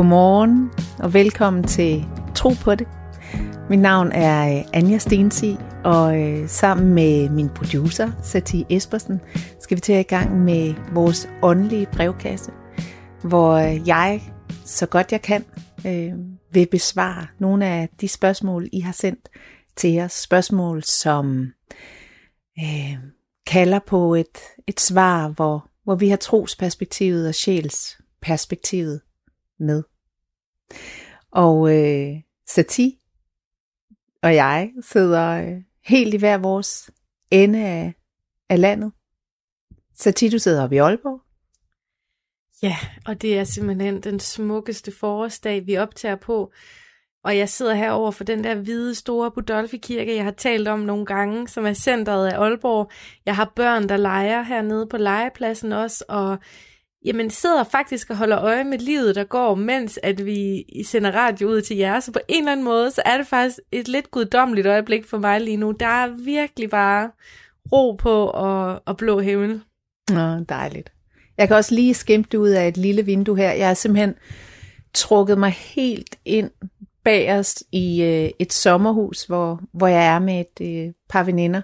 Godmorgen og velkommen til Tro på det. Mit navn er øh, Anja Stensi, og øh, sammen med min producer, Sati Espersen, skal vi til i gang med vores åndelige brevkasse, hvor øh, jeg, så godt jeg kan, øh, vil besvare nogle af de spørgsmål, I har sendt til os. Spørgsmål, som øh, kalder på et, et svar, hvor, hvor vi har trosperspektivet og sjælsperspektivet med. Og øh, Sati og jeg sidder øh, helt i hver vores ende af, af landet. Sati, du sidder oppe i Aalborg. Ja, og det er simpelthen den smukkeste forårsdag, vi optager på. Og jeg sidder herover for den der hvide, store Budolfi-kirke, jeg har talt om nogle gange, som er centret af Aalborg. Jeg har børn, der leger hernede på legepladsen også, og jamen, sidder faktisk og holder øje med livet, der går, mens at vi sender radio ud til jer. Så på en eller anden måde, så er det faktisk et lidt guddommeligt øjeblik for mig lige nu. Der er virkelig bare ro på og, og blå himmel. Nå, dejligt. Jeg kan også lige skimte ud af et lille vindue her. Jeg har simpelthen trukket mig helt ind bagerst i øh, et sommerhus, hvor, hvor jeg er med et øh, par veninder.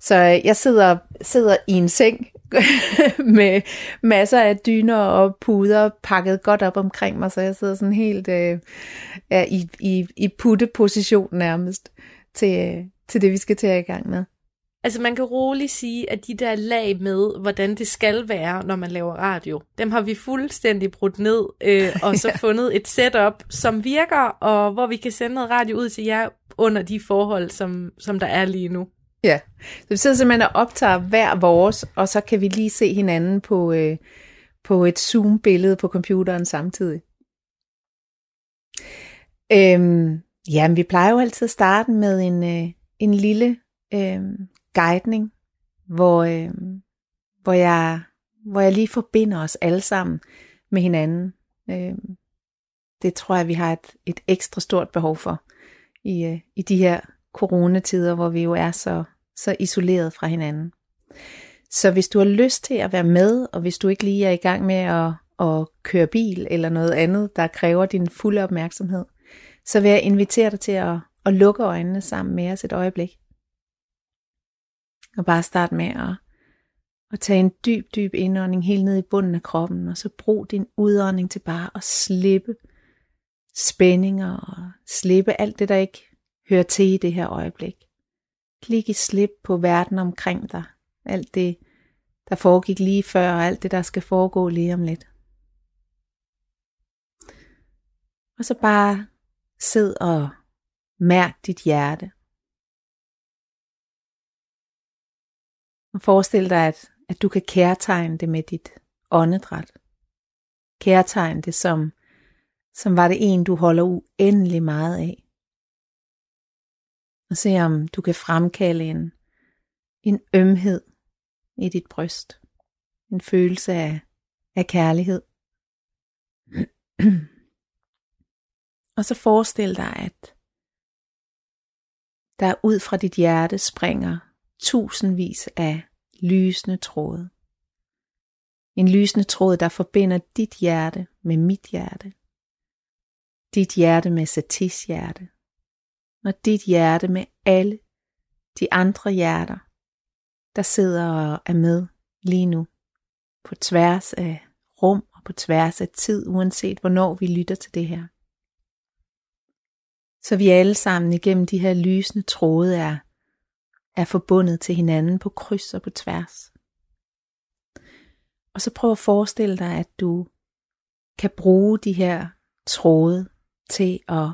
Så jeg sidder, sidder i en seng med masser af dyner og puder pakket godt op omkring mig, så jeg sidder sådan helt øh, i, i, i putteposition nærmest til, til det, vi skal til at i gang med. Altså man kan roligt sige, at de der lag med, hvordan det skal være, når man laver radio, dem har vi fuldstændig brudt ned, øh, og så ja. fundet et setup, som virker, og hvor vi kan sende noget radio ud til jer under de forhold, som, som der er lige nu. Ja, så vi sidder simpelthen og optager hver vores, og så kan vi lige se hinanden på, øh, på et Zoom-billede på computeren samtidig. Øhm, jamen, vi plejer jo altid at starte med en, øh, en lille øh, guidning, hvor, øh, hvor, jeg, hvor jeg lige forbinder os alle sammen med hinanden. Øh, det tror jeg, vi har et, et ekstra stort behov for i, øh, i de her coronatider, hvor vi jo er så, så isoleret fra hinanden. Så hvis du har lyst til at være med, og hvis du ikke lige er i gang med at, at køre bil eller noget andet, der kræver din fulde opmærksomhed, så vil jeg invitere dig til at, at lukke øjnene sammen med os et øjeblik. Og bare start med at, at tage en dyb, dyb indånding helt ned i bunden af kroppen, og så brug din udånding til bare at slippe spændinger og slippe alt det, der ikke hører til i det her øjeblik. Lige give slip på verden omkring dig. Alt det, der foregik lige før, og alt det, der skal foregå lige om lidt. Og så bare sid og mærk dit hjerte. Og forestil dig, at, at du kan kærtegne det med dit åndedræt. Kærtegne det som, som var det en, du holder uendelig meget af. Og se om du kan fremkalde en, en ømhed i dit bryst. En følelse af, af kærlighed. og så forestil dig, at der ud fra dit hjerte springer tusindvis af lysende tråde. En lysende tråd, der forbinder dit hjerte med mit hjerte. Dit hjerte med Satis hjerte når dit hjerte med alle de andre hjerter, der sidder og er med lige nu. På tværs af rum og på tværs af tid, uanset hvornår vi lytter til det her. Så vi alle sammen igennem de her lysende tråde er er forbundet til hinanden på kryds og på tværs. Og så prøv at forestille dig, at du kan bruge de her tråde til at,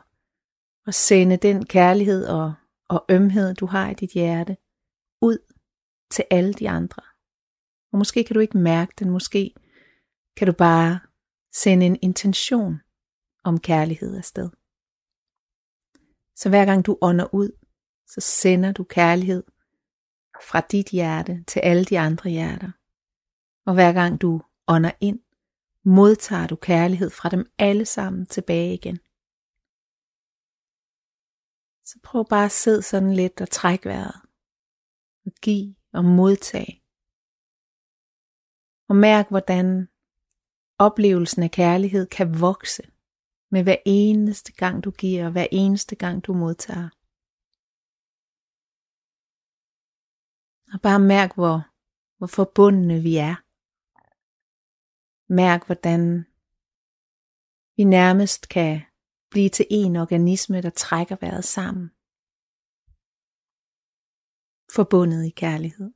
og sende den kærlighed og, og ømhed, du har i dit hjerte, ud til alle de andre. Og måske kan du ikke mærke den, måske kan du bare sende en intention om kærlighed afsted. Så hver gang du ånder ud, så sender du kærlighed fra dit hjerte til alle de andre hjerter. Og hver gang du ånder ind, modtager du kærlighed fra dem alle sammen tilbage igen. Så prøv bare at sidde sådan lidt og træk vejret. Og giv og modtag. Og mærk, hvordan oplevelsen af kærlighed kan vokse med hver eneste gang du giver, og hver eneste gang du modtager. Og bare mærk, hvor, hvor forbundne vi er. Mærk, hvordan vi nærmest kan blive til en organisme, der trækker vejret sammen. Forbundet i kærlighed.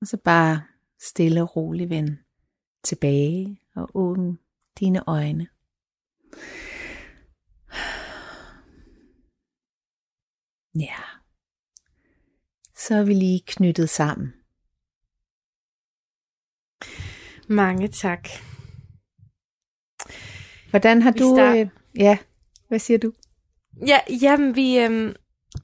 Og så bare stille og rolig vend tilbage og åbne dine øjne. Ja. Så er vi lige knyttet sammen. Mange tak. Hvordan har Vi du... start- Øh, ja, hvad siger du? Ja, jamen, vi, øhm,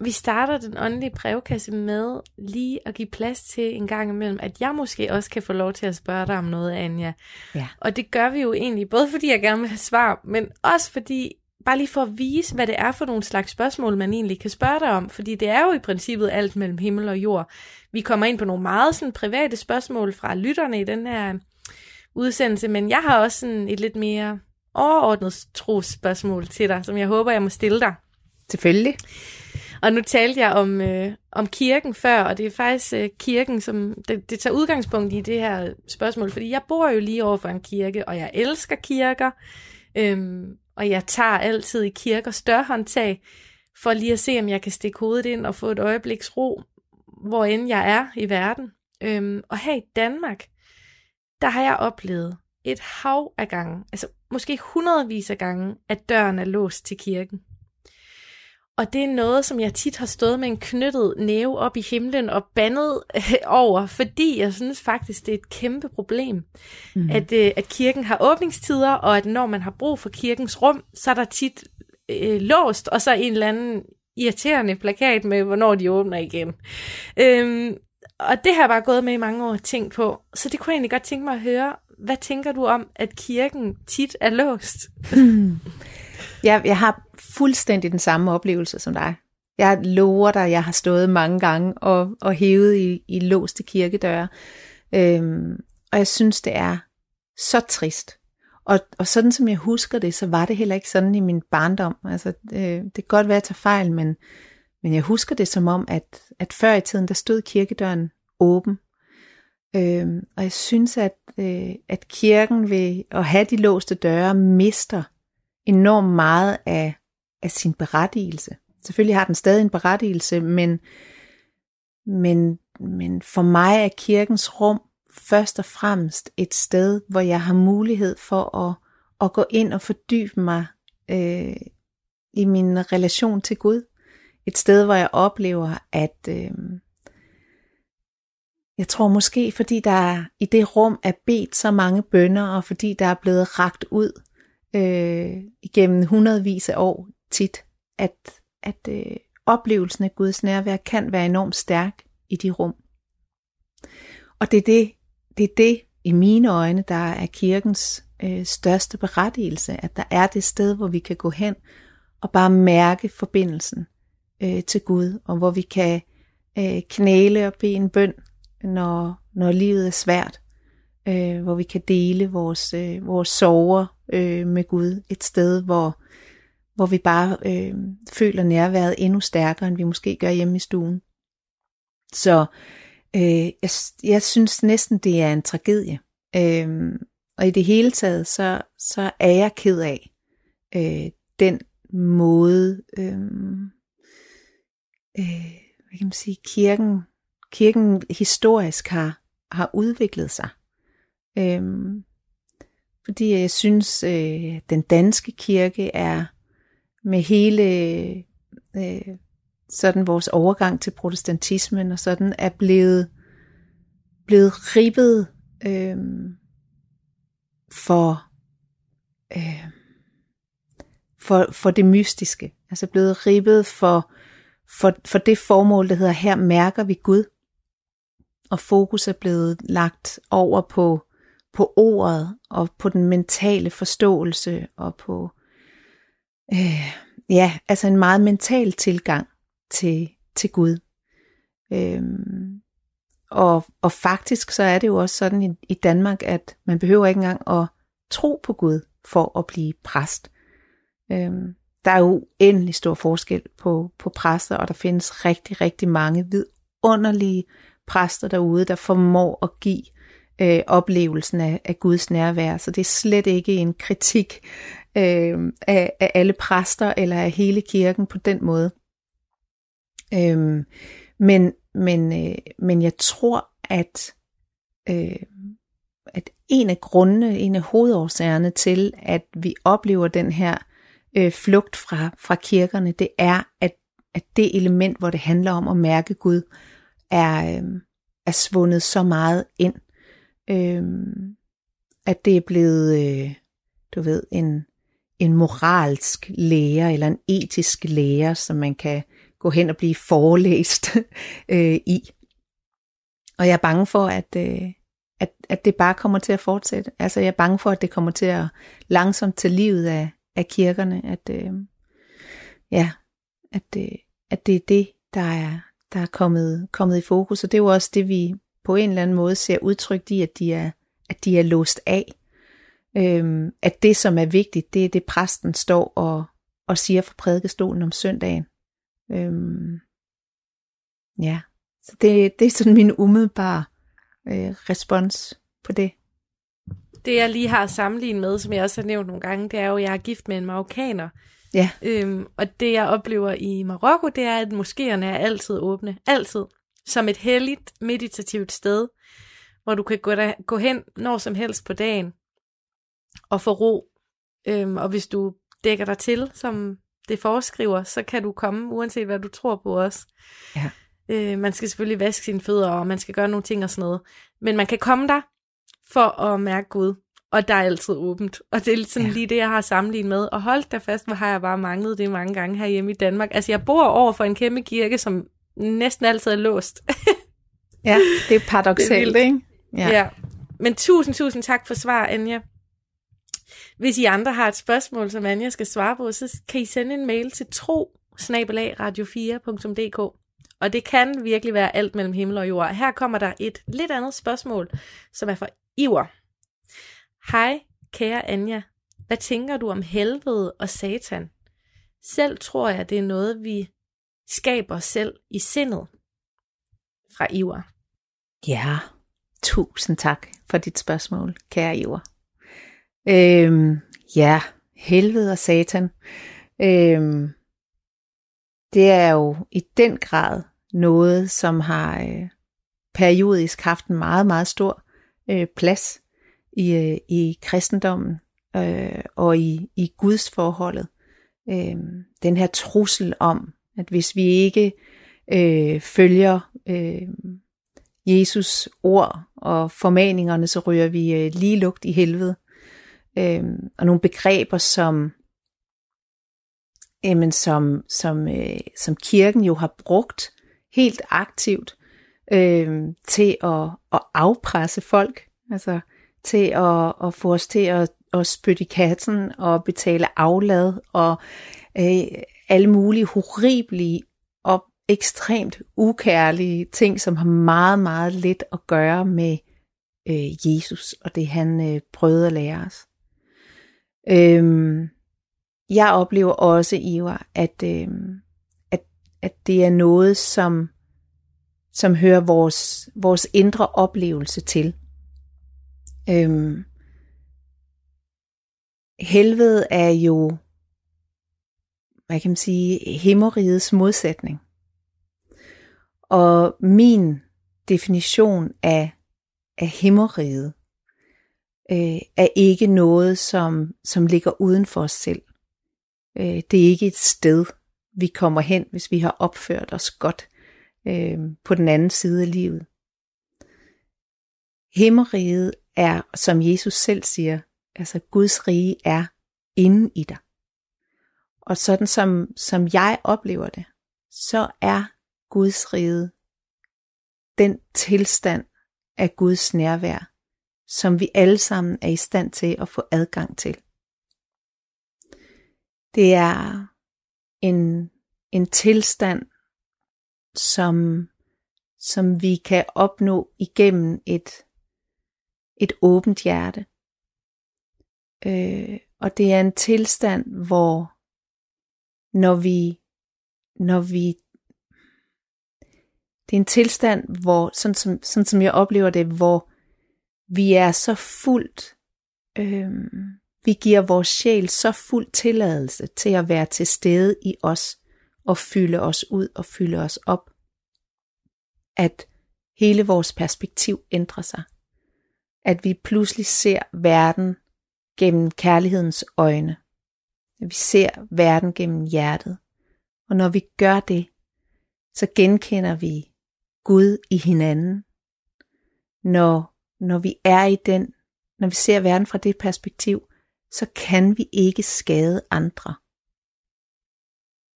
vi starter den åndelige brevkasse med lige at give plads til en gang imellem, at jeg måske også kan få lov til at spørge dig om noget, Anja. Ja. Og det gør vi jo egentlig, både fordi jeg gerne vil have svar, men også fordi, bare lige for at vise, hvad det er for nogle slags spørgsmål, man egentlig kan spørge dig om. Fordi det er jo i princippet alt mellem himmel og jord. Vi kommer ind på nogle meget sådan private spørgsmål fra lytterne i den her udsendelse, men jeg har også sådan et lidt mere overordnet trosspørgsmål til dig, som jeg håber, jeg må stille dig. Selvfølgelig. Og nu talte jeg om, øh, om kirken før, og det er faktisk øh, kirken, som det, det tager udgangspunkt i det her spørgsmål, fordi jeg bor jo lige over for en kirke, og jeg elsker kirker, øhm, og jeg tager altid i kirkers dørhåndtag, for lige at se, om jeg kan stikke hovedet ind og få et øjebliks ro, hvor end jeg er i verden. Øhm, og her i Danmark, der har jeg oplevet et hav af gange, altså måske hundredvis af gange, at døren er låst til kirken. Og det er noget, som jeg tit har stået med en knyttet næve op i himlen og bandet øh, over, fordi jeg synes faktisk, det er et kæmpe problem, mm. at, øh, at kirken har åbningstider, og at når man har brug for kirkens rum, så er der tit øh, låst, og så en eller anden irriterende plakat med, hvornår de åbner igen. Øhm, og det har jeg bare gået med i mange år tænkt på. Så det kunne jeg egentlig godt tænke mig at høre. Hvad tænker du om, at kirken tit er låst? Jeg, jeg har fuldstændig den samme oplevelse som dig. Jeg lover dig, jeg har stået mange gange og, og hævet i, i låste kirkedøre. Øhm, og jeg synes, det er så trist. Og, og sådan som jeg husker det, så var det heller ikke sådan i min barndom. Altså, øh, det kan godt være, at jeg tager fejl, men, men jeg husker det som om, at, at før i tiden, der stod kirkedøren åben. Øhm, og jeg synes, at, øh, at kirken ved at have de låste døre mister enormt meget af, af sin berettigelse. Selvfølgelig har den stadig en berettigelse, men, men, men for mig er kirkens rum først og fremmest et sted, hvor jeg har mulighed for at, at gå ind og fordybe mig øh, i min relation til Gud. Et sted, hvor jeg oplever, at øh, jeg tror måske, fordi der i det rum er bedt så mange bønder, og fordi der er blevet ragt ud øh, igennem hundredvis af år tit, at, at øh, oplevelsen af Guds nærvær kan være enormt stærk i de rum. Og det er det, det er det i mine øjne, der er kirkens øh, største berettigelse, at der er det sted, hvor vi kan gå hen og bare mærke forbindelsen øh, til Gud, og hvor vi kan øh, knæle og bede en bøn, når, når livet er svært, øh, hvor vi kan dele vores, øh, vores sorger øh, med Gud, et sted, hvor, hvor vi bare øh, føler nærværet endnu stærkere, end vi måske gør hjemme i stuen. Så øh, jeg, jeg synes næsten, det er en tragedie. Øh, og i det hele taget, så, så er jeg ked af øh, den måde, øh, øh, hvad kan man sige, kirken, kirken historisk har, har udviklet sig. Øhm, fordi jeg synes, øh, den danske kirke er med hele øh, sådan vores overgang til protestantismen og sådan er blevet blevet ribbet øh, for øh, for for det mystiske, altså blevet ribbet for for for det formål der hedder her mærker vi Gud, og fokus er blevet lagt over på på ordet og på den mentale forståelse og på øh, ja, altså en meget mental tilgang til, til Gud. Øhm, og, og faktisk så er det jo også sådan i, i Danmark, at man behøver ikke engang at tro på Gud for at blive præst. Øhm, der er jo uendelig stor forskel på, på præster, og der findes rigtig, rigtig mange vidunderlige præster derude, der formår at give øh, oplevelsen af, af Guds nærvær. Så det er slet ikke en kritik øh, af, af alle præster eller af hele kirken på den måde. Øh, men, men, øh, men jeg tror, at, øh, at en af grundene, en af hovedårsagerne til, at vi oplever den her øh, flugt fra, fra kirkerne, det er, at, at det element, hvor det handler om at mærke Gud, er, øh, er svundet så meget ind, øh, at det er blevet, øh, du ved, en, en moralsk lærer eller en etisk lærer, som man kan gå hen og blive forelæst øh, i. Og jeg er bange for, at, øh, at, at det bare kommer til at fortsætte. Altså jeg er bange for, at det kommer til at langsomt til livet af, af kirkerne, at, øh, ja, at, øh, at det er det, der er, der er kommet, kommet i fokus. Og det er jo også det, vi på en eller anden måde ser udtrykt i, at de er, at de er låst af. Øhm, at det, som er vigtigt, det er det, præsten står og, og siger fra prædikestolen om søndagen. Øhm, ja, så det, det er sådan min umiddelbare øh, respons på det. Det jeg lige har sammenlignet med, som jeg også har nævnt nogle gange, det er jo, at jeg er gift med en marokkaner. Ja. Øhm, og det jeg oplever i Marokko, det er, at moskéerne er altid åbne. Altid. Som et helligt, meditativt sted, hvor du kan gå, der, gå hen når som helst på dagen og få ro. Øhm, og hvis du dækker dig til, som det foreskriver, så kan du komme, uanset hvad du tror på også. Ja. Øh, man skal selvfølgelig vaske sine fødder, og man skal gøre nogle ting og sådan noget. Men man kan komme der for at mærke Gud, og der er altid åbent. Og det er sådan ja. lige det, jeg har sammenlignet med. Og hold da fast, hvor har jeg bare manglet det mange gange her hjemme i Danmark. Altså, jeg bor over for en kæmpe kirke, som næsten altid er låst. ja, det er paradoxalt, ikke? Ja. ja. Men tusind, tusind tak for svar, Anja. Hvis I andre har et spørgsmål, som Anja skal svare på, så kan I sende en mail til tro radio4.dk. Og det kan virkelig være alt mellem himmel og jord. Her kommer der et lidt andet spørgsmål, som er fra Iver. Hej, kære Anja. Hvad tænker du om helvede og satan? Selv tror jeg, det er noget, vi skaber selv i sindet. Fra Iver. Ja, tusind tak for dit spørgsmål, kære Iver. Øhm, ja, helvede og satan. Øhm, det er jo i den grad noget, som har øh, periodisk haft en meget, meget stor øh, plads i, øh, i kristendommen øh, og i, i Guds forholdet. Øh, den her trussel om, at hvis vi ikke øh, følger øh, Jesus ord og formaningerne, så ryger vi øh, lige lugt i helvede. Øh, og nogle begreber som jamen, som, som, øh, som kirken jo har brugt helt aktivt øh, til at, at afpresse folk, altså til at, at få os til at, at spytte i katten og betale aflad og øh, alle mulige horrible og ekstremt ukærlige ting, som har meget, meget lidt at gøre med øh, Jesus og det han øh, prøvede at lære os. Øhm, jeg oplever også, Ivar, at, øh, at, at det er noget, som, som hører vores, vores indre oplevelse til. Øhm, helvede er jo, hvad kan man sige, himmerigets modsætning. Og min definition af, af himmeriget øh, er ikke noget, som, som ligger uden for os selv. Øh, det er ikke et sted, vi kommer hen, hvis vi har opført os godt øh, på den anden side af livet. Himmeriget er, som Jesus selv siger, altså Guds rige er inde i dig. Og sådan som, som jeg oplever det, så er Guds rige den tilstand af Guds nærvær, som vi alle sammen er i stand til at få adgang til. Det er en, en tilstand, som, som vi kan opnå igennem et, et åbent hjerte. Øh, og det er en tilstand, hvor når vi, når vi, det er en tilstand, hvor, sådan som, sådan som jeg oplever det, hvor vi er så fuldt, øh, vi giver vores sjæl så fuld tilladelse til at være til stede i os, og fylde os ud og fylde os op, at hele vores perspektiv ændrer sig. At vi pludselig ser verden gennem kærlighedens øjne. At vi ser verden gennem hjertet. Og når vi gør det, så genkender vi Gud i hinanden. Når, når vi er i den, når vi ser verden fra det perspektiv, så kan vi ikke skade andre.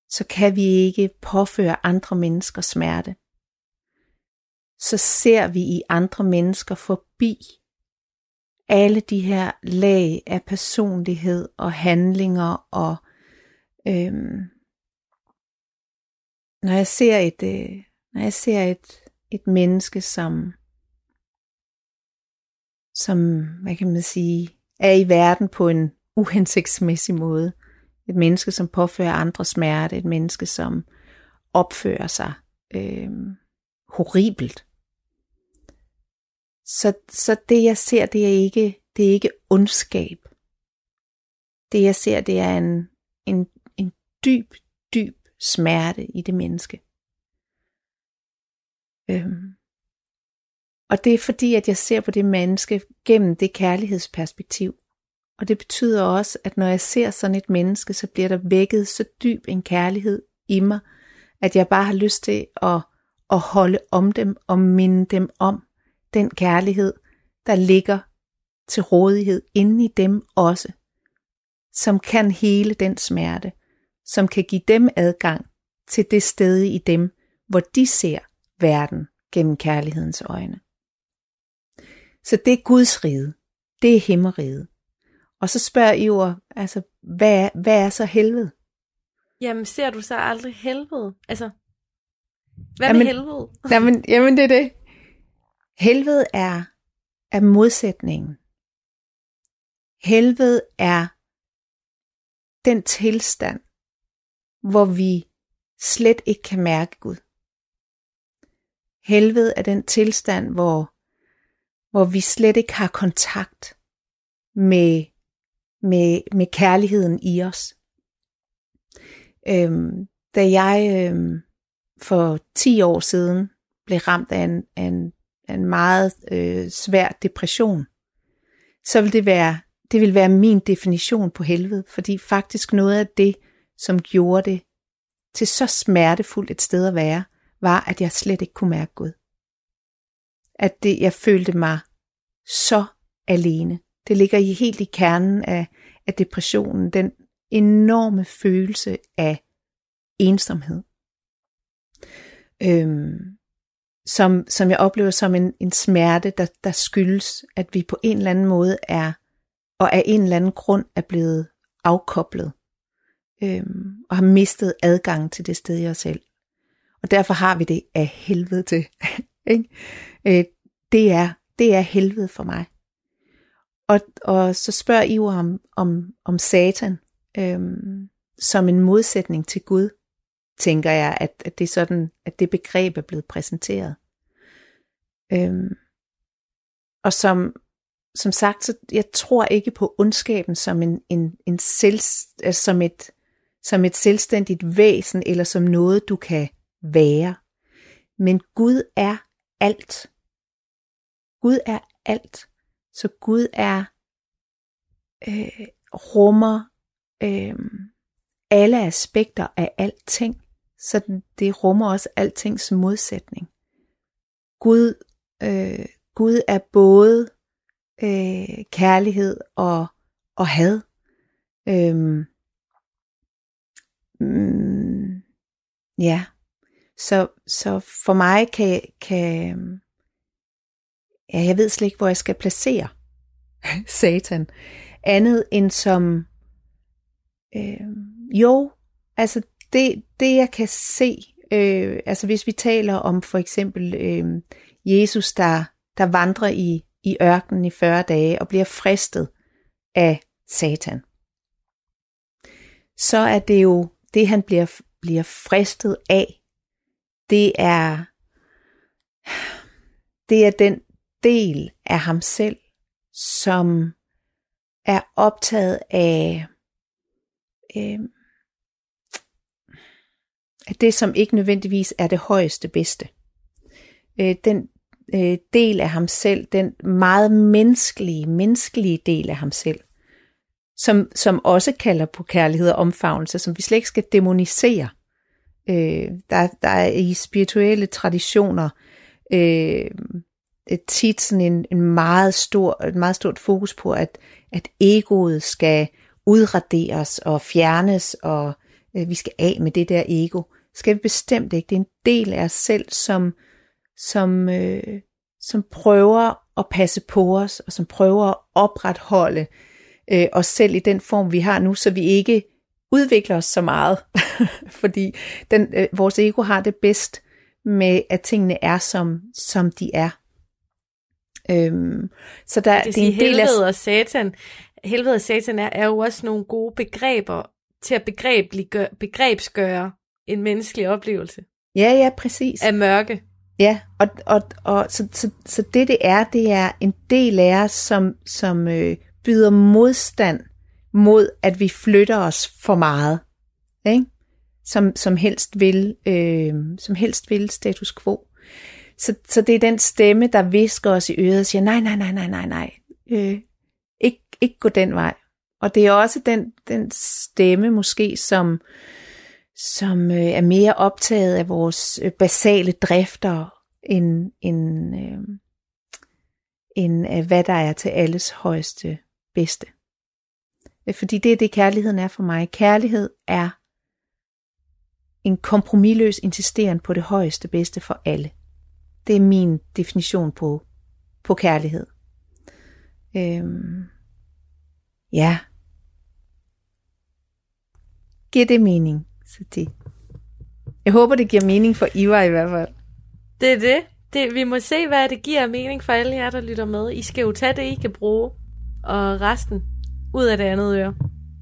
Så kan vi ikke påføre andre mennesker smerte. Så ser vi i andre mennesker forbi alle de her lag af personlighed og handlinger og øhm, når jeg ser et øh, når jeg ser et et menneske som som hvad kan man sige er i verden på en uhensigtsmæssig måde et menneske som påfører andre smerte et menneske som opfører sig øh, horribelt så, så det jeg ser, det er ikke, det er ikke ondskab. Det jeg ser, det er en, en, en dyb, dyb smerte i det menneske. Øhm. Og det er fordi, at jeg ser på det menneske gennem det kærlighedsperspektiv. Og det betyder også, at når jeg ser sådan et menneske, så bliver der vækket så dyb en kærlighed i mig, at jeg bare har lyst til at, at holde om dem og minde dem om, den kærlighed, der ligger til rådighed inde i dem også, som kan hele den smerte, som kan give dem adgang til det sted i dem, hvor de ser verden gennem kærlighedens øjne. Så det er Guds rige. Det er himmeriget. Og så spørger Iver, altså, hvad er, hvad er så helvede? Jamen, ser du så aldrig helvede? Altså, hvad jamen, med helvede? Jamen, jamen, det er det. Helvede er, er modsætningen. Helvede er den tilstand, hvor vi slet ikke kan mærke Gud. Helvede er den tilstand, hvor, hvor vi slet ikke har kontakt med, med, med kærligheden i os. Øhm, da jeg øhm, for 10 år siden blev ramt af en, af en en meget øh, svær depression, så vil det være, det vil være min definition på helvede, fordi faktisk noget af det, som gjorde det til så smertefuldt et sted at være, var, at jeg slet ikke kunne mærke Gud. At det, jeg følte mig så alene. Det ligger i helt i kernen af, af depressionen, den enorme følelse af ensomhed. Øhm, som, som jeg oplever som en, en smerte, der, der skyldes, at vi på en eller anden måde er, og af en eller anden grund er blevet afkoblet, øhm, og har mistet adgang til det sted i os selv. Og derfor har vi det af helvede til. ikke? Øh, det, er, det er helvede for mig. Og, og så spørger I om, om, om Satan øhm, som en modsætning til Gud tænker jeg, at, at det er sådan, at det begreb er blevet præsenteret. Øhm, og som, som sagt, så jeg tror ikke på ondskaben som en, en, en selv, altså som, et, som et selvstændigt væsen, eller som noget, du kan være. Men Gud er alt. Gud er alt. Så Gud er øh, rummer øh, alle aspekter af alting. Så det rummer også altings modsætning. Gud, øh, Gud er både øh, kærlighed og, og had. Øhm, mm, ja, så, så for mig kan, kan ja, jeg ved slet ikke, hvor jeg skal placere Satan. Andet end som, øh, jo, altså det, det jeg kan se Øh, altså hvis vi taler om for eksempel øh, Jesus, der, der vandrer i, i ørkenen i 40 dage og bliver fristet af Satan, så er det jo det, han bliver, bliver fristet af. Det er, det er den del af ham selv, som er optaget af, øh, af det, som ikke nødvendigvis er det højeste bedste. Øh, den øh, del af ham selv, den meget menneskelige, menneskelige del af ham selv, som, som også kalder på kærlighed og omfavnelse, som vi slet ikke skal demonisere. Øh, der, der er i spirituelle traditioner øh, Øh, tit sådan en, en meget stor, et meget stort fokus på, at, at egoet skal udraderes og fjernes, og øh, vi skal af med det der ego. Skal vi bestemt ikke. Det er en del af os selv, som, som, øh, som prøver at passe på os, og som prøver at opretholde øh, os selv i den form, vi har nu, så vi ikke udvikler os så meget. Fordi den, øh, vores ego har det bedst med, at tingene er, som, som de er. Øhm, så der, det, det er en del af... og satan, helvede og satan er, er jo også nogle gode begreber til at begrebsgøre en menneskelig oplevelse. Ja, ja, præcis. Af mørke. Ja, og, og, og så, så, så det det er, det er en del af os, som, som øh, byder modstand mod, at vi flytter os for meget. Ikke? Som, som, helst vil, øh, som helst vil status quo. Så, så det er den stemme, der visker os i øret og siger, nej, nej, nej, nej, nej, nej. Øh, ikke, ikke gå den vej. Og det er også den, den stemme måske, som, som øh, er mere optaget af vores øh, basale drifter, end, end, øh, end af hvad der er til alles højeste bedste. Øh, fordi det er det, kærligheden er for mig. Kærlighed er en kompromilløs insisteren på det højeste bedste for alle. Det er min definition på, på kærlighed. Øhm, ja. Giver det mening, det. Jeg håber, det giver mening for Ivar i hvert fald. Det er det. det. Vi må se, hvad det giver mening for alle jer, der lytter med. I skal jo tage det, I kan bruge, og resten ud af det andet øre.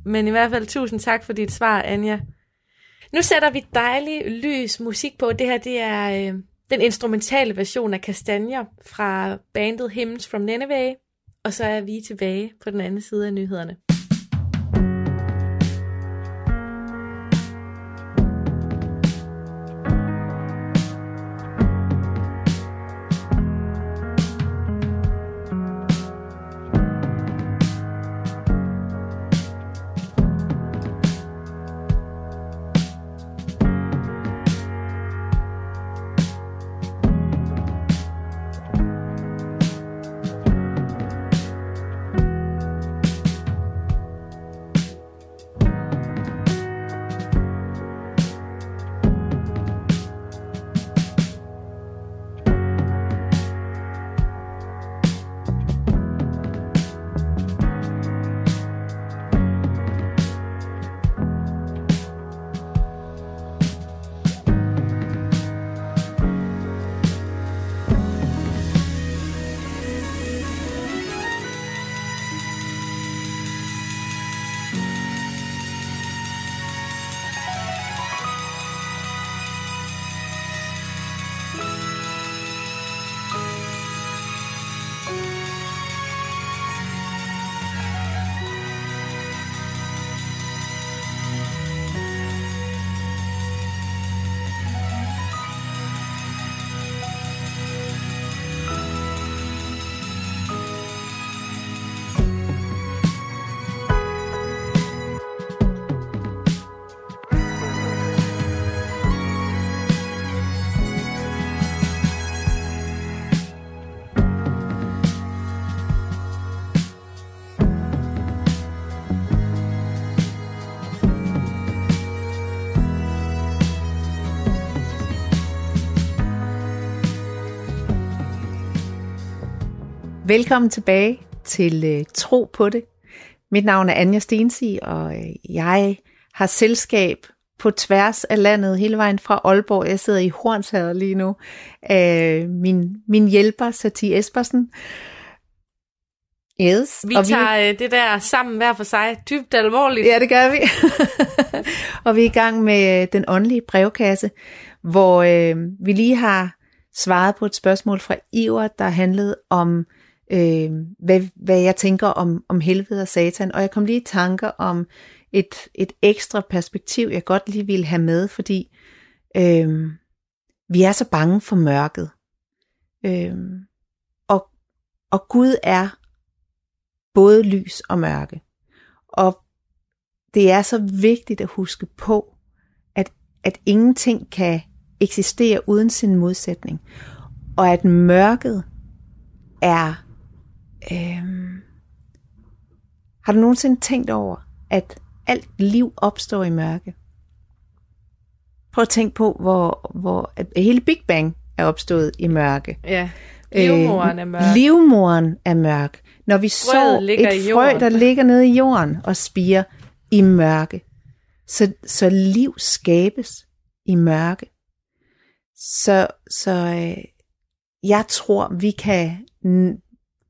Men i hvert fald tusind tak for dit svar, Anja. Nu sætter vi dejlig lys musik på. Det her det er øh, den instrumentale version af Kastanjer fra bandet Hymns from Nineveh. Og så er vi tilbage på den anden side af nyhederne. Velkommen tilbage til uh, Tro på det. Mit navn er Anja Stensi, og uh, jeg har selskab på tværs af landet, hele vejen fra Aalborg. Jeg sidder i Hornshavet lige nu. Øh, min, min hjælper, Satie Espersen. Yes. Vi og tager vi... Øh, det der sammen hver for sig dybt alvorligt. Ja, det gør vi. og vi er i gang med øh, den åndelige brevkasse, hvor øh, vi lige har svaret på et spørgsmål fra Iver, der handlede om, øh, hvad, hvad jeg tænker om, om helvede og satan. Og jeg kom lige i tanker om et, et ekstra perspektiv, jeg godt lige ville have med, fordi øh, vi er så bange for mørket. Øh, og, og Gud er både lys og mørke. Og det er så vigtigt at huske på, at, at ingenting kan eksistere uden sin modsætning. Og at mørket er... Øh, har du nogensinde tænkt over, at alt liv opstår i mørke? Prøv at tænke på, hvor, hvor at hele Big Bang er opstået i mørke. Ja, livmoren er mørk. Øh, livmoren er mørk. Når vi så et frø, der ligger nede i jorden og spiger i mørke, så, så liv skabes i mørke. Så, så øh, jeg tror, vi kan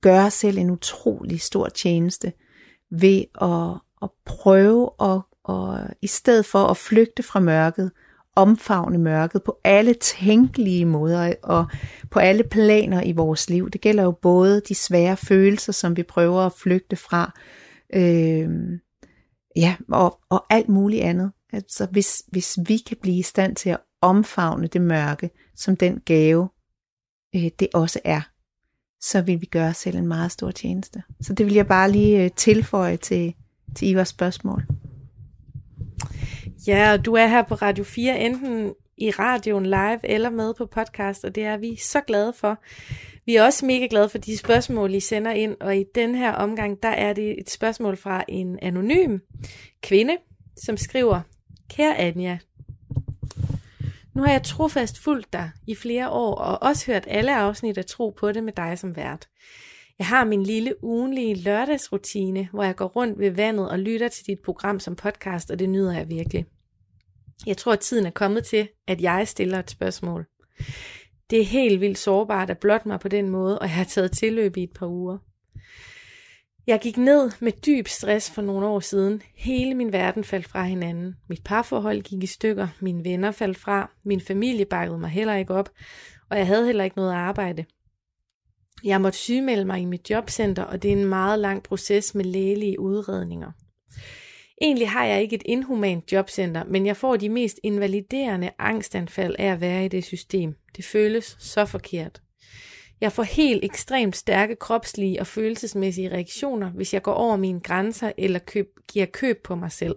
gøre selv en utrolig stor tjeneste ved at, at prøve at, at, i stedet for at flygte fra mørket, omfavne mørket på alle tænkelige måder og på alle planer i vores liv. Det gælder jo både de svære følelser, som vi prøver at flygte fra, øh, ja, og, og alt muligt andet. Altså hvis, hvis vi kan blive i stand til at omfavne det mørke, som den gave, øh, det også er, så vil vi gøre os selv en meget stor tjeneste. Så det vil jeg bare lige øh, tilføje til, til Ivers spørgsmål. Ja, og du er her på Radio 4, enten i radioen live eller med på podcast, og det er vi så glade for. Vi er også mega glade for de spørgsmål, I sender ind, og i den her omgang, der er det et spørgsmål fra en anonym kvinde, som skriver, Kære Anja, nu har jeg trofast fulgt dig i flere år, og også hørt alle afsnit af Tro på det med dig som vært. Jeg har min lille ugenlige lørdagsrutine, hvor jeg går rundt ved vandet og lytter til dit program som podcast, og det nyder jeg virkelig. Jeg tror, at tiden er kommet til, at jeg stiller et spørgsmål. Det er helt vildt sårbart at blotte mig på den måde, og jeg har taget tilløb i et par uger. Jeg gik ned med dyb stress for nogle år siden. Hele min verden faldt fra hinanden. Mit parforhold gik i stykker, mine venner faldt fra, min familie bakkede mig heller ikke op, og jeg havde heller ikke noget arbejde. Jeg måtte sygemelde mig i mit jobcenter, og det er en meget lang proces med lægelige udredninger. Egentlig har jeg ikke et inhumant jobcenter, men jeg får de mest invaliderende angstanfald af at være i det system. Det føles så forkert. Jeg får helt ekstremt stærke kropslige og følelsesmæssige reaktioner, hvis jeg går over mine grænser eller køb, giver køb på mig selv.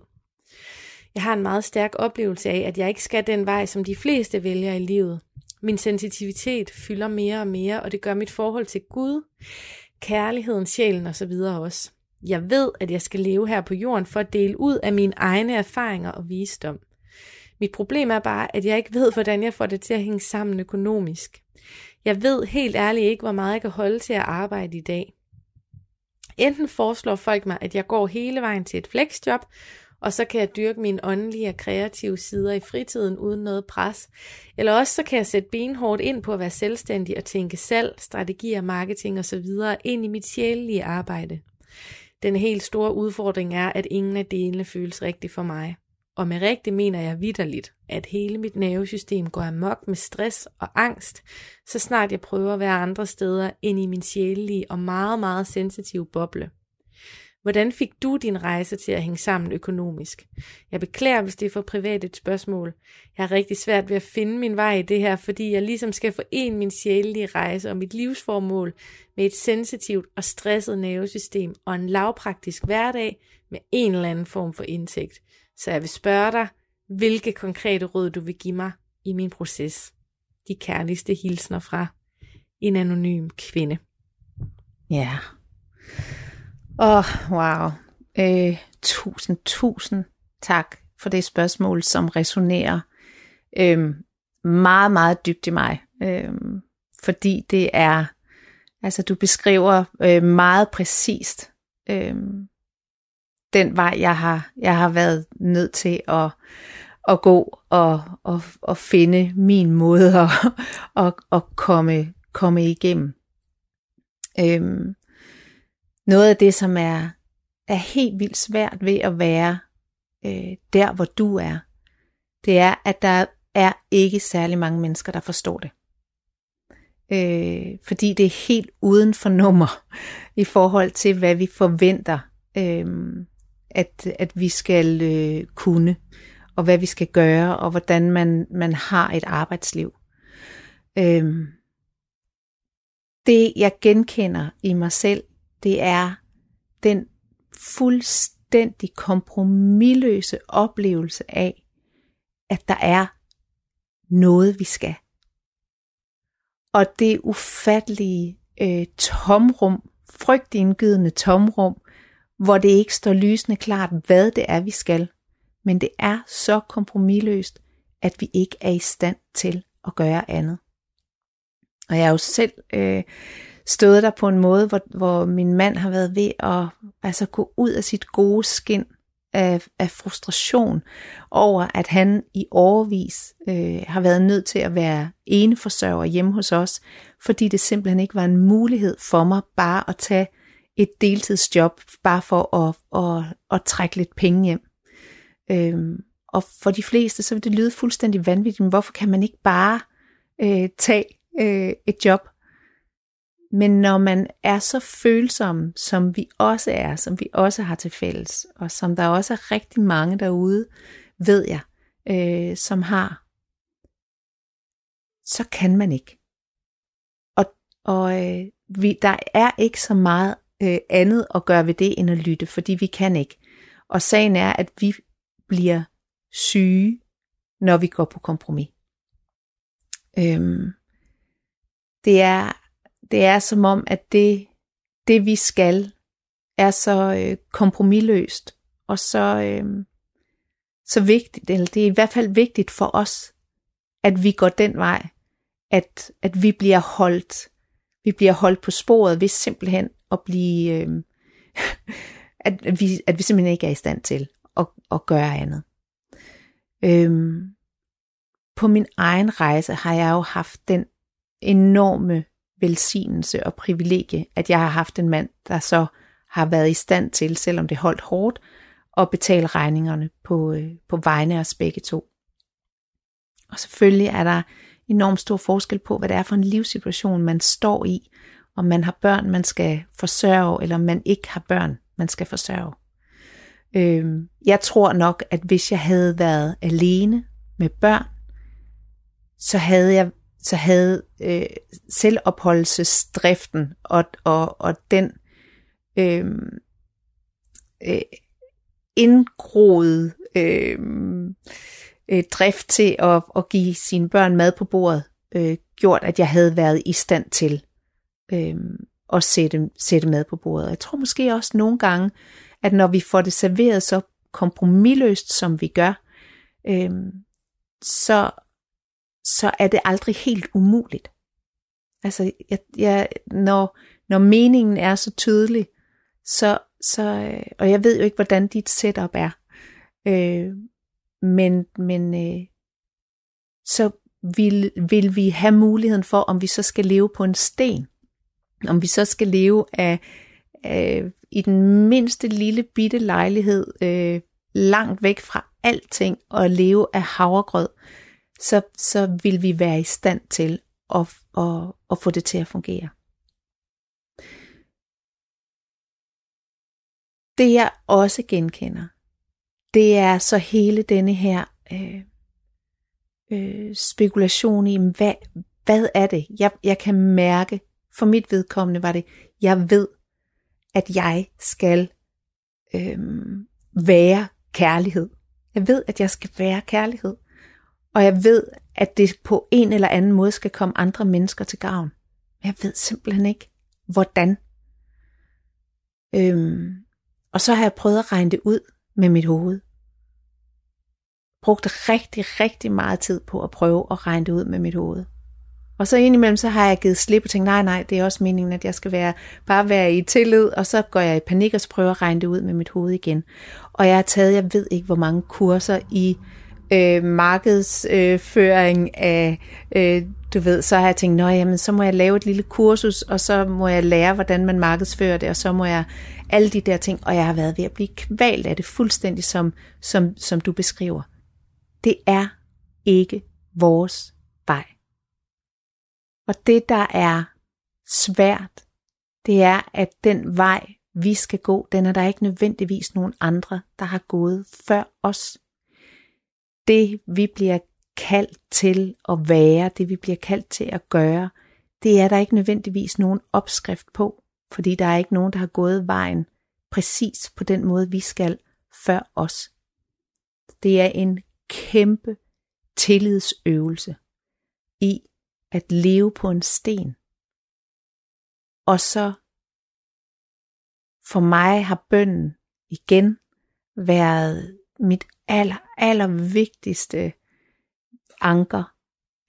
Jeg har en meget stærk oplevelse af, at jeg ikke skal den vej, som de fleste vælger i livet. Min sensitivitet fylder mere og mere, og det gør mit forhold til Gud, kærligheden, sjælen osv. også. Jeg ved, at jeg skal leve her på jorden for at dele ud af mine egne erfaringer og visdom. Mit problem er bare, at jeg ikke ved, hvordan jeg får det til at hænge sammen økonomisk. Jeg ved helt ærligt ikke, hvor meget jeg kan holde til at arbejde i dag. Enten foreslår folk mig, at jeg går hele vejen til et flexjob, og så kan jeg dyrke mine åndelige og kreative sider i fritiden uden noget pres. Eller også så kan jeg sætte benhårdt ind på at være selvstændig og tænke salg, strategier, marketing osv. ind i mit sjælelige arbejde. Den helt store udfordring er, at ingen af delene føles rigtigt for mig. Og med rigtigt mener jeg vidderligt, at hele mit nervesystem går amok med stress og angst, så snart jeg prøver at være andre steder end i min sjælelige og meget, meget sensitive boble. Hvordan fik du din rejse til at hænge sammen økonomisk? Jeg beklager, hvis det er for privat et spørgsmål. Jeg har rigtig svært ved at finde min vej i det her, fordi jeg ligesom skal forene min sjælelige rejse og mit livsformål med et sensitivt og stresset nervesystem og en lavpraktisk hverdag med en eller anden form for indtægt. Så jeg vil spørge dig, hvilke konkrete råd du vil give mig i min proces. De kærligste hilsner fra en anonym kvinde. Ja. Yeah. Åh, oh, wow. Øh, tusind, tusind tak for det spørgsmål, som resonerer øh, meget, meget dybt i mig. Øh, fordi det er, altså du beskriver øh, meget præcist øh, den vej, jeg har, jeg har været nødt til at, at gå og, og, og finde min måde at, at, at komme, komme igennem. Øhm, noget af det, som er, er helt vildt svært ved at være øh, der, hvor du er, det er, at der er ikke særlig mange mennesker, der forstår det. Øh, fordi det er helt uden for nummer i forhold til, hvad vi forventer, øh, at, at vi skal øh, kunne, og hvad vi skal gøre, og hvordan man, man har et arbejdsliv. Øhm, det, jeg genkender i mig selv, det er den fuldstændig kompromilløse oplevelse af, at der er noget, vi skal. Og det ufattelige øh, tomrum, frygtindgydende tomrum, hvor det ikke står lysende klart, hvad det er, vi skal. Men det er så kompromilløst, at vi ikke er i stand til at gøre andet. Og jeg er jo selv øh, stået der på en måde, hvor, hvor min mand har været ved at altså, gå ud af sit gode skin af, af frustration over, at han i overvis øh, har været nødt til at være eneforsørger hjemme hos os, fordi det simpelthen ikke var en mulighed for mig bare at tage et deltidsjob, bare for at, at, at, at trække lidt penge hjem. Øhm, og for de fleste, så vil det lyde fuldstændig vanvittigt, men hvorfor kan man ikke bare øh, tage øh, et job, men når man er så følsom, som vi også er, som vi også har til fælles, og som der også er rigtig mange derude, ved jeg, øh, som har, så kan man ikke. Og, og øh, vi, der er ikke så meget øh, andet at gøre ved det, end at lytte, fordi vi kan ikke. Og sagen er, at vi bliver syge, når vi går på kompromis. Øhm, det er det er som om, at det, det vi skal, er så øh, kompromilløst, og så, øh, så vigtigt, eller det er i hvert fald vigtigt for os, at vi går den vej, at, at vi bliver holdt, vi bliver holdt på sporet ved simpelthen at blive, øh, at, at, vi, at vi simpelthen ikke er i stand til at, at gøre andet. Øhm, på min egen rejse har jeg jo haft den enorme velsignelse og privilegie, at jeg har haft en mand, der så har været i stand til, selvom det holdt hårdt, at betale regningerne på, øh, på vegne af os begge to. Og selvfølgelig er der enormt stor forskel på, hvad det er for en livssituation, man står i, om man har børn, man skal forsørge, eller om man ikke har børn, man skal forsørge. Øh, jeg tror nok, at hvis jeg havde været alene med børn, så havde jeg så havde øh, selvopholdelsesdriften og, og, og den øhm, øh, øh, indgroede øh, øh, drift til at, at give sine børn mad på bordet, øh, gjort, at jeg havde været i stand til øh, og sætte, sætte mad på bordet. Jeg tror måske også nogle gange, at når vi får det serveret så kompromilløst, som vi gør, øh, så så er det aldrig helt umuligt. Altså, jeg, jeg, når, når meningen er så tydelig, så, så, øh, og jeg ved jo ikke, hvordan dit setup er, øh, men, men øh, så vil, vil vi have muligheden for, om vi så skal leve på en sten, om vi så skal leve af, af i den mindste lille bitte lejlighed, øh, langt væk fra alting, og leve af havregrød, så, så vil vi være i stand til at, at, at få det til at fungere. Det jeg også genkender, det er så hele denne her øh, øh, spekulation i, hvad, hvad er det? Jeg, jeg kan mærke, for mit vedkommende var det, jeg ved, at jeg skal øhm, være kærlighed. Jeg ved, at jeg skal være kærlighed. Og jeg ved, at det på en eller anden måde skal komme andre mennesker til gavn. Men jeg ved simpelthen ikke, hvordan. Øhm, og så har jeg prøvet at regne det ud med mit hoved. Brugte rigtig, rigtig meget tid på at prøve at regne det ud med mit hoved. Og så indimellem, så har jeg givet slip og tænkt, nej, nej, det er også meningen, at jeg skal være, bare være i tillid, og så går jeg i panik og prøver at regne det ud med mit hoved igen. Og jeg har taget, jeg ved ikke, hvor mange kurser i øh, markedsføring øh, af, øh, du ved, så har jeg tænkt, nej, jamen, så må jeg lave et lille kursus, og så må jeg lære, hvordan man markedsfører det, og så må jeg alle de der ting, og jeg har været ved at blive kvalt af det fuldstændig, som, som, som du beskriver. Det er ikke vores vej. Og det, der er svært, det er, at den vej, vi skal gå, den er der ikke nødvendigvis nogen andre, der har gået før os. Det, vi bliver kaldt til at være, det vi bliver kaldt til at gøre, det er der ikke nødvendigvis nogen opskrift på, fordi der er ikke nogen, der har gået vejen præcis på den måde, vi skal før os. Det er en kæmpe tillidsøvelse i at leve på en sten. Og så for mig har bønden igen været mit aller, aller vigtigste anker,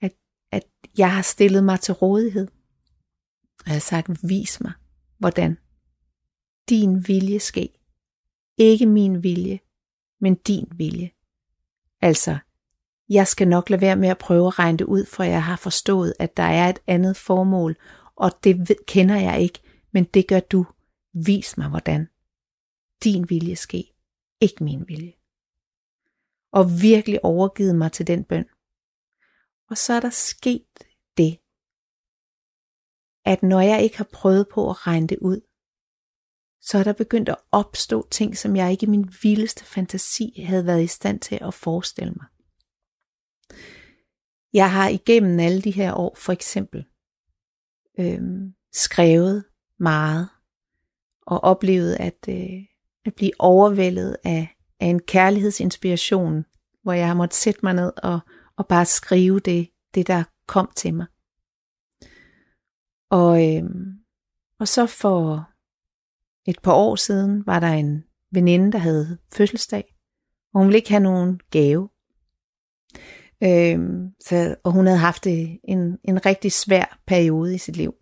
at, at jeg har stillet mig til rådighed. Og jeg har sagt, vis mig, hvordan din vilje ske. Ikke min vilje, men din vilje. Altså, jeg skal nok lade være med at prøve at regne det ud, for jeg har forstået, at der er et andet formål, og det ved, kender jeg ikke, men det gør du. Vis mig hvordan. Din vilje ske, ikke min vilje. Og virkelig overgivet mig til den bøn. Og så er der sket det, at når jeg ikke har prøvet på at regne det ud, så er der begyndt at opstå ting, som jeg ikke i min vildeste fantasi havde været i stand til at forestille mig. Jeg har igennem alle de her år for eksempel øh, skrevet meget og oplevet at, øh, at blive overvældet af, af en kærlighedsinspiration, hvor jeg har måttet sætte mig ned og, og bare skrive det, det, der kom til mig. Og, øh, og så for et par år siden var der en veninde, der havde fødselsdag, og hun ville ikke have nogen gave. Øhm, så, og hun havde haft en, en rigtig svær periode i sit liv.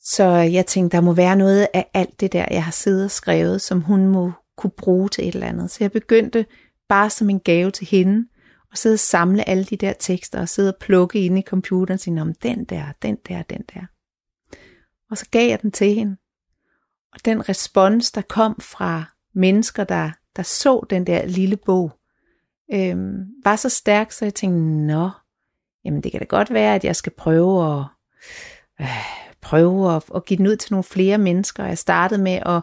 Så jeg tænkte, der må være noget af alt det der, jeg har siddet og skrevet, som hun må kunne bruge til et eller andet. Så jeg begyndte bare som en gave til hende, og sidde og samle alle de der tekster, og sidde og plukke ind i computeren, og sige, om den der, den der, den der. Og så gav jeg den til hende. Og den respons, der kom fra mennesker, der, der så den der lille bog, øhm, var så stærk, så jeg tænkte, nå, jamen det kan da godt være, at jeg skal prøve at, øh, prøve at, at give den ud til nogle flere mennesker. Jeg startede med at,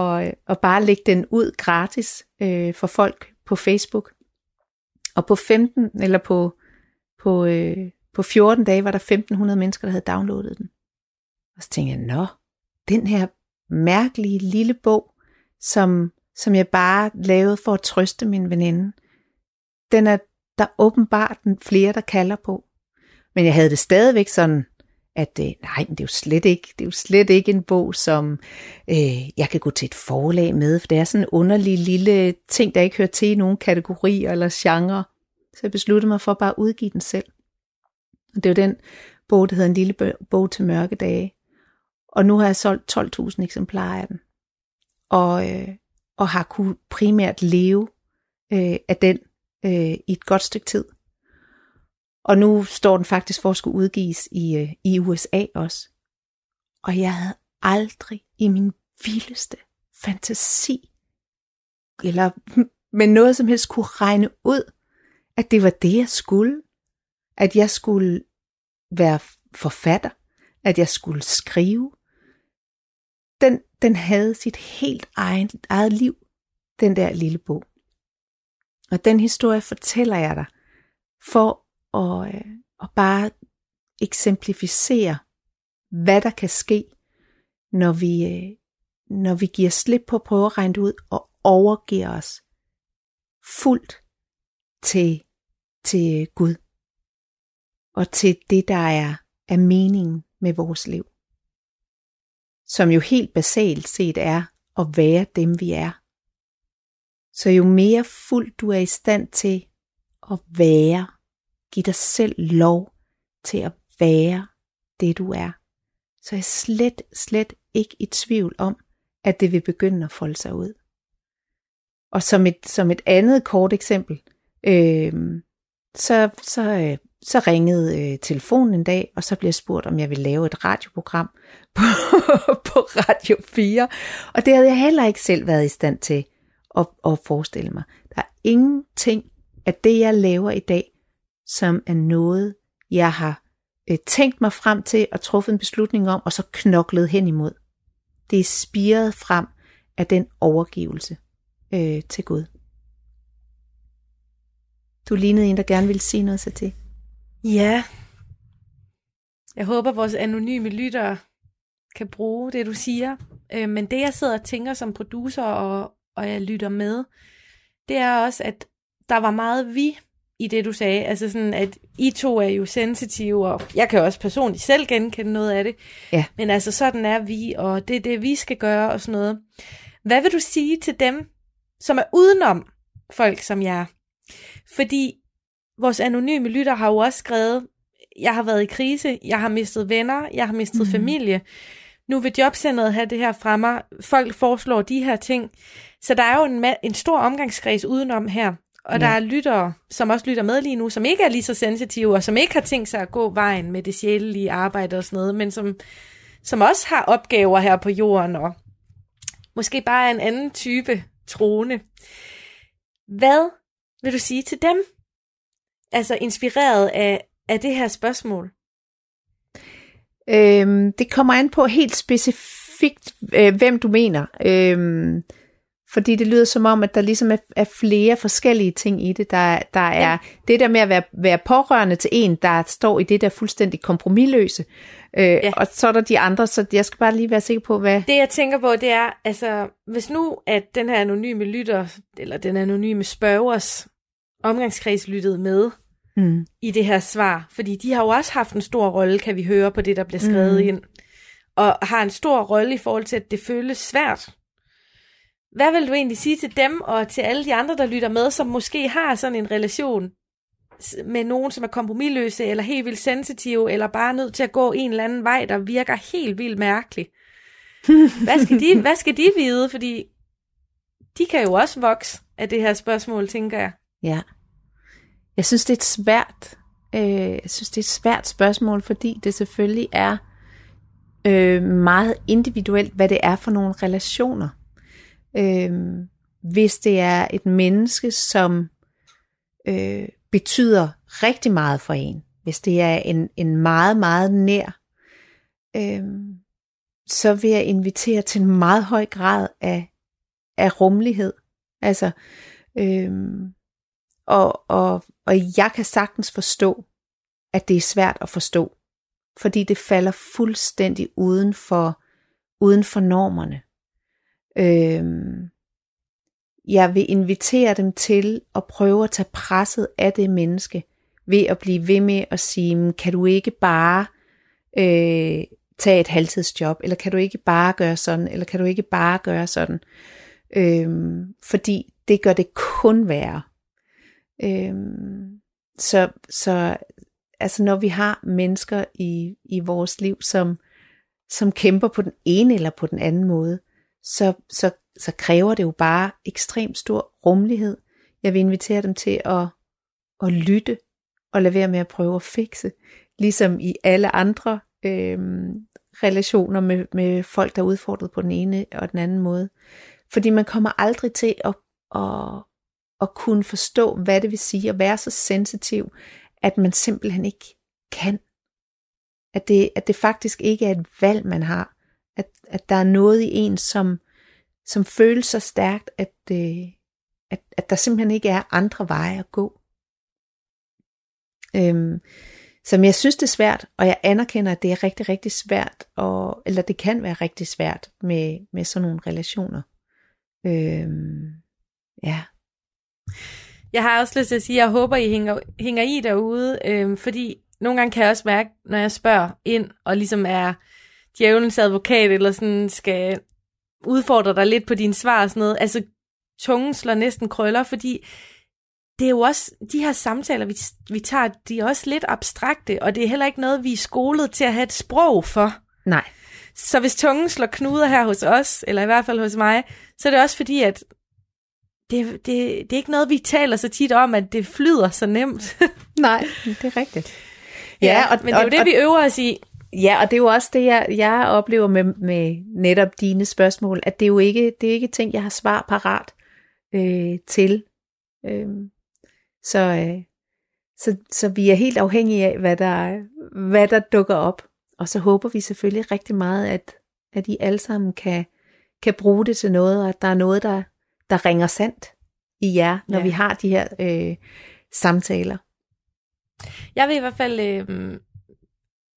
at, at bare lægge den ud gratis øh, for folk på Facebook. Og på 15 eller på, på, øh, på 14 dage var der 1500 mennesker, der havde downloadet den. Og så tænkte jeg, nå, den her mærkelige lille bog, som, som jeg bare lavede for at trøste min veninde, den er der åbenbart flere, der kalder på. Men jeg havde det stadigvæk sådan, at øh, nej, det er jo slet ikke, det er jo slet ikke en bog, som øh, jeg kan gå til et forlag med, for det er sådan en underlig lille ting, der ikke hører til i nogen kategorier eller genre. Så jeg besluttede mig for bare at udgive den selv. Og det er jo den bog, der hedder En lille bog til mørke dage. Og nu har jeg solgt 12.000 eksemplarer af den. Og, øh, og har kunne primært leve øh, af den øh, i et godt stykke tid. Og nu står den faktisk for at skulle udgives i, øh, i USA også. Og jeg havde aldrig i min vildeste fantasi, eller med noget som helst kunne regne ud, at det var det, jeg skulle. At jeg skulle være forfatter. At jeg skulle skrive. Den, den havde sit helt egen, eget liv, den der lille bog. Og den historie fortæller jeg dig, for at, øh, at bare eksemplificere, hvad der kan ske, når vi, øh, når vi giver slip på at prøve at regne det ud og overgiver os fuldt til, til Gud og til det, der er, er meningen med vores liv. Som jo helt basalt set er at være dem, vi er. Så jo mere fuldt du er i stand til at være, Giv dig selv lov til at være det du er. Så er jeg slet, slet ikke i tvivl om, at det vil begynde at folde sig ud. Og som et, som et andet kort eksempel, Øh, så, så, øh, så ringede øh, telefonen en dag, og så blev jeg spurgt, om jeg ville lave et radioprogram på, på Radio 4. Og det havde jeg heller ikke selv været i stand til at, at forestille mig. Der er ingenting af det, jeg laver i dag, som er noget, jeg har øh, tænkt mig frem til og truffet en beslutning om, og så knoklet hen imod. Det er spiret frem af den overgivelse øh, til Gud. Du lignede en, der gerne ville sige noget til. Ja. Jeg håber, vores anonyme lyttere kan bruge det, du siger. Øh, men det, jeg sidder og tænker som producer, og, og jeg lytter med, det er også, at der var meget vi i det, du sagde. Altså sådan, at I to er jo sensitive, og jeg kan også personligt selv genkende noget af det. Ja. Men altså, sådan er vi, og det er det, vi skal gøre, og sådan noget. Hvad vil du sige til dem, som er udenom folk som jer? Fordi vores anonyme lytter har jo også skrevet, jeg har været i krise, jeg har mistet venner, jeg har mistet mm. familie. Nu vil jobcentret have det her fremme. Folk foreslår de her ting. Så der er jo en, en stor omgangskreds udenom her. Og ja. der er lyttere, som også lytter med lige nu, som ikke er lige så sensitive, og som ikke har tænkt sig at gå vejen med det sjælelige arbejde og sådan noget, men som, som også har opgaver her på jorden, og måske bare er en anden type troende. Hvad vil du sige til dem? Altså inspireret af, af det her spørgsmål. Øhm, det kommer an på helt specifikt, øh, hvem du mener. Øhm, fordi det lyder som om, at der ligesom er, er flere forskellige ting i det. Der, der er ja. det der med at være, være pårørende til en, der står i det der fuldstændig kompromilløse. Øh, ja. Og så er der de andre, så jeg skal bare lige være sikker på, hvad... Det jeg tænker på, det er, altså, hvis nu at den her anonyme lytter, eller den anonyme spørgers omgangskreds lyttede med mm. i det her svar, fordi de har jo også haft en stor rolle, kan vi høre på det, der bliver skrevet mm. ind, og har en stor rolle i forhold til, at det føles svært hvad vil du egentlig sige til dem og til alle de andre, der lytter med, som måske har sådan en relation med nogen, som er kompromilløse, eller helt vildt sensitive, eller bare nødt til at gå en eller anden vej, der virker helt vildt mærkelig. Hvad skal de, hvad skal de vide? Fordi de kan jo også vokse af det her spørgsmål, tænker jeg. Ja. Jeg synes, det er et svært, øh, jeg synes, det er et svært spørgsmål, fordi det selvfølgelig er øh, meget individuelt, hvad det er for nogle relationer. Øh, hvis det er et menneske, som øh, betyder rigtig meget for en, hvis det er en, en meget, meget nær, øh, så vil jeg invitere til en meget høj grad af, af rummelighed. Altså, øh, og, og, og jeg kan sagtens forstå, at det er svært at forstå, fordi det falder fuldstændig uden for, uden for normerne. Øhm, jeg vil invitere dem til at prøve at tage presset af det menneske, ved at blive ved med at sige, kan du ikke bare øh, tage et halvtidsjob, eller kan du ikke bare gøre sådan, eller kan du ikke bare gøre sådan. Øhm, fordi det gør det kun værre. Øhm, så, så altså når vi har mennesker i, i vores liv, som, som kæmper på den ene eller på den anden måde, så, så, så kræver det jo bare ekstremt stor rummelighed. Jeg vil invitere dem til at, at lytte og lade være med at prøve at fikse, ligesom i alle andre øh, relationer med, med folk, der er udfordret på den ene og den anden måde. Fordi man kommer aldrig til at, at, at kunne forstå, hvad det vil sige at være så sensitiv, at man simpelthen ikke kan. At det, at det faktisk ikke er et valg, man har at, at der er noget i en, som, som føles så stærkt, at, øh, at, at der simpelthen ikke er andre veje at gå. Øhm, som jeg synes det er svært, og jeg anerkender, at det er rigtig, rigtig svært, og, eller det kan være rigtig svært med, med sådan nogle relationer. Øhm, ja. Jeg har også lyst til at sige, at jeg håber, I hænger, hænger i derude, øhm, fordi nogle gange kan jeg også mærke, når jeg spørger ind, og ligesom er djævelens advokat, eller sådan skal udfordre dig lidt på dine svar og sådan noget. Altså, tungen slår næsten krøller, fordi det er jo også, de her samtaler, vi, vi tager, de er også lidt abstrakte, og det er heller ikke noget, vi er skolet til at have et sprog for. Nej. Så hvis tungen slår knuder her hos os, eller i hvert fald hos mig, så er det også fordi, at det, det, det er ikke noget, vi taler så tit om, at det flyder så nemt. Nej, det er rigtigt. Ja, ja og, men det er jo og, det, vi øver os i. Ja, og det er jo også det, jeg, jeg oplever med, med netop dine spørgsmål, at det er jo ikke, det er ikke ting, jeg har svar parat øh, til. Øh, så, øh, så, så vi er helt afhængige af, hvad der, hvad der dukker op. Og så håber vi selvfølgelig rigtig meget, at, at I alle sammen kan, kan bruge det til noget, og at der er noget, der, der ringer sandt i jer, når ja. vi har de her øh, samtaler. Jeg vil i hvert fald øh,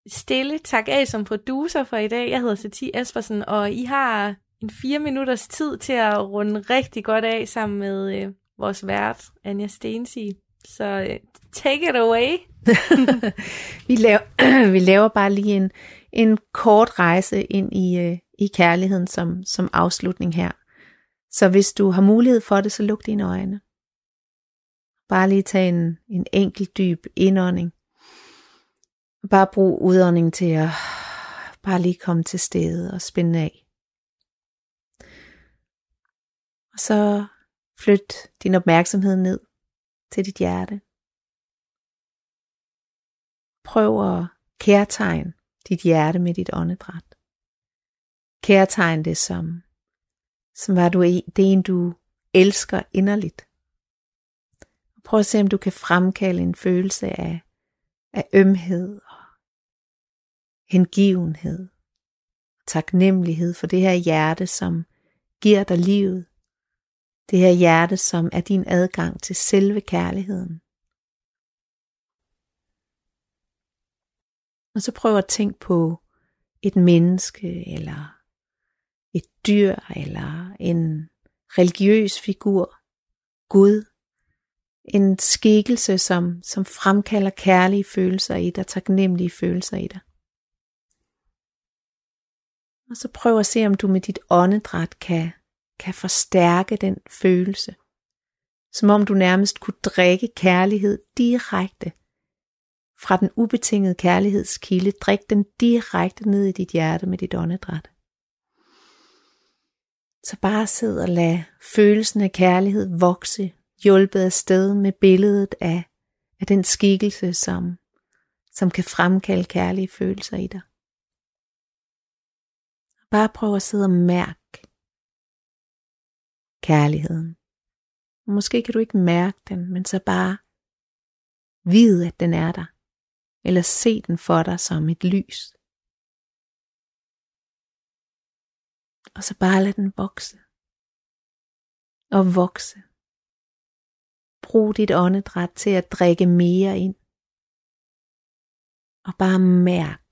stille tak af som producer for i dag. Jeg hedder Sati Espersen, og I har en fire minutters tid til at runde rigtig godt af sammen med øh, vores vært, Anja Stensi. Så øh, take it away. vi, laver, vi laver bare lige en, en kort rejse ind i, øh, i kærligheden som, som afslutning her. Så hvis du har mulighed for det, så luk dine øjne. Bare lige tag en, en enkelt dyb indånding. Bare brug udåndingen til at bare lige komme til stedet og spænde af. Og så flyt din opmærksomhed ned til dit hjerte. Prøv at kærtegne dit hjerte med dit åndedræt. Kærtegn det som, som var du det en, du elsker inderligt. Prøv at se, om du kan fremkalde en følelse af, af ømhed og hengivenhed og taknemmelighed for det her hjerte, som giver dig livet. Det her hjerte, som er din adgang til selve kærligheden. Og så prøv at tænke på et menneske, eller et dyr, eller en religiøs figur, Gud, en skikkelse, som, som fremkalder kærlige følelser i dig, taknemmelige følelser i dig. Og så prøv at se, om du med dit åndedræt kan, kan forstærke den følelse. Som om du nærmest kunne drikke kærlighed direkte fra den ubetingede kærlighedskilde. Drik den direkte ned i dit hjerte med dit åndedræt. Så bare sid og lad følelsen af kærlighed vokse hjulpet af sted med billedet af, af den skikkelse, som, som kan fremkalde kærlige følelser i dig. Bare prøv at sidde og mærke kærligheden. Måske kan du ikke mærke den, men så bare vide, at den er der. Eller se den for dig som et lys. Og så bare lad den vokse. Og vokse Brug dit åndedræt til at drikke mere ind. Og bare mærk,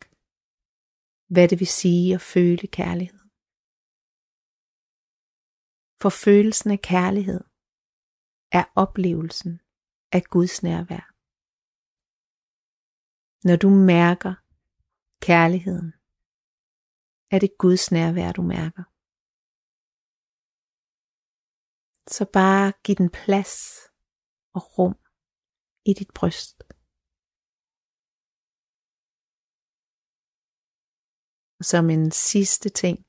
hvad det vil sige at føle kærlighed. For følelsen af kærlighed er oplevelsen af Guds nærvær. Når du mærker kærligheden, er det Guds nærvær, du mærker. Så bare giv den plads og rum i dit bryst. Og som en sidste ting,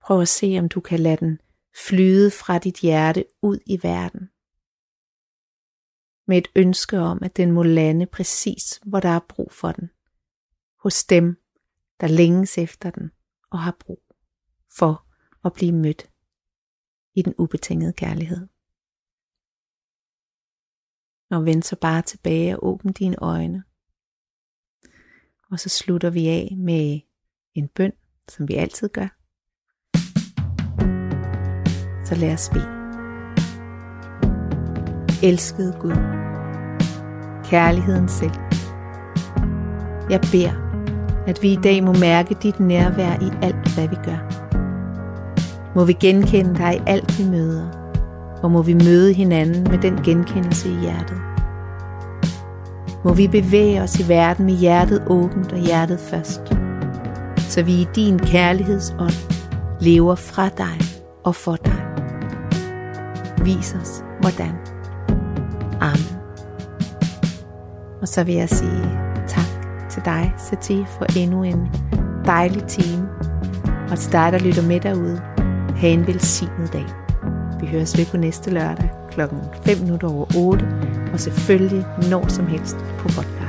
prøv at se, om du kan lade den flyde fra dit hjerte ud i verden. Med et ønske om, at den må lande præcis, hvor der er brug for den. Hos dem, der længes efter den og har brug for at blive mødt i den ubetingede kærlighed. Og vend så bare tilbage og åbn dine øjne. Og så slutter vi af med en bøn, som vi altid gør. Så lad os bede. Elskede Gud, kærligheden selv. Jeg beder, at vi i dag må mærke dit nærvær i alt, hvad vi gør. Må vi genkende dig i alt, vi møder og må vi møde hinanden med den genkendelse i hjertet. Må vi bevæge os i verden med hjertet åbent og hjertet først, så vi i din kærlighedsånd lever fra dig og for dig. Vis os hvordan. Amen. Og så vil jeg sige tak til dig, Sati, for endnu en dejlig time. Og til dig, der lytter med derude, Ha' en velsignet dag. Vi høres ved på næste lørdag klokken 5 minutter over 8, og selvfølgelig når som helst på podcast.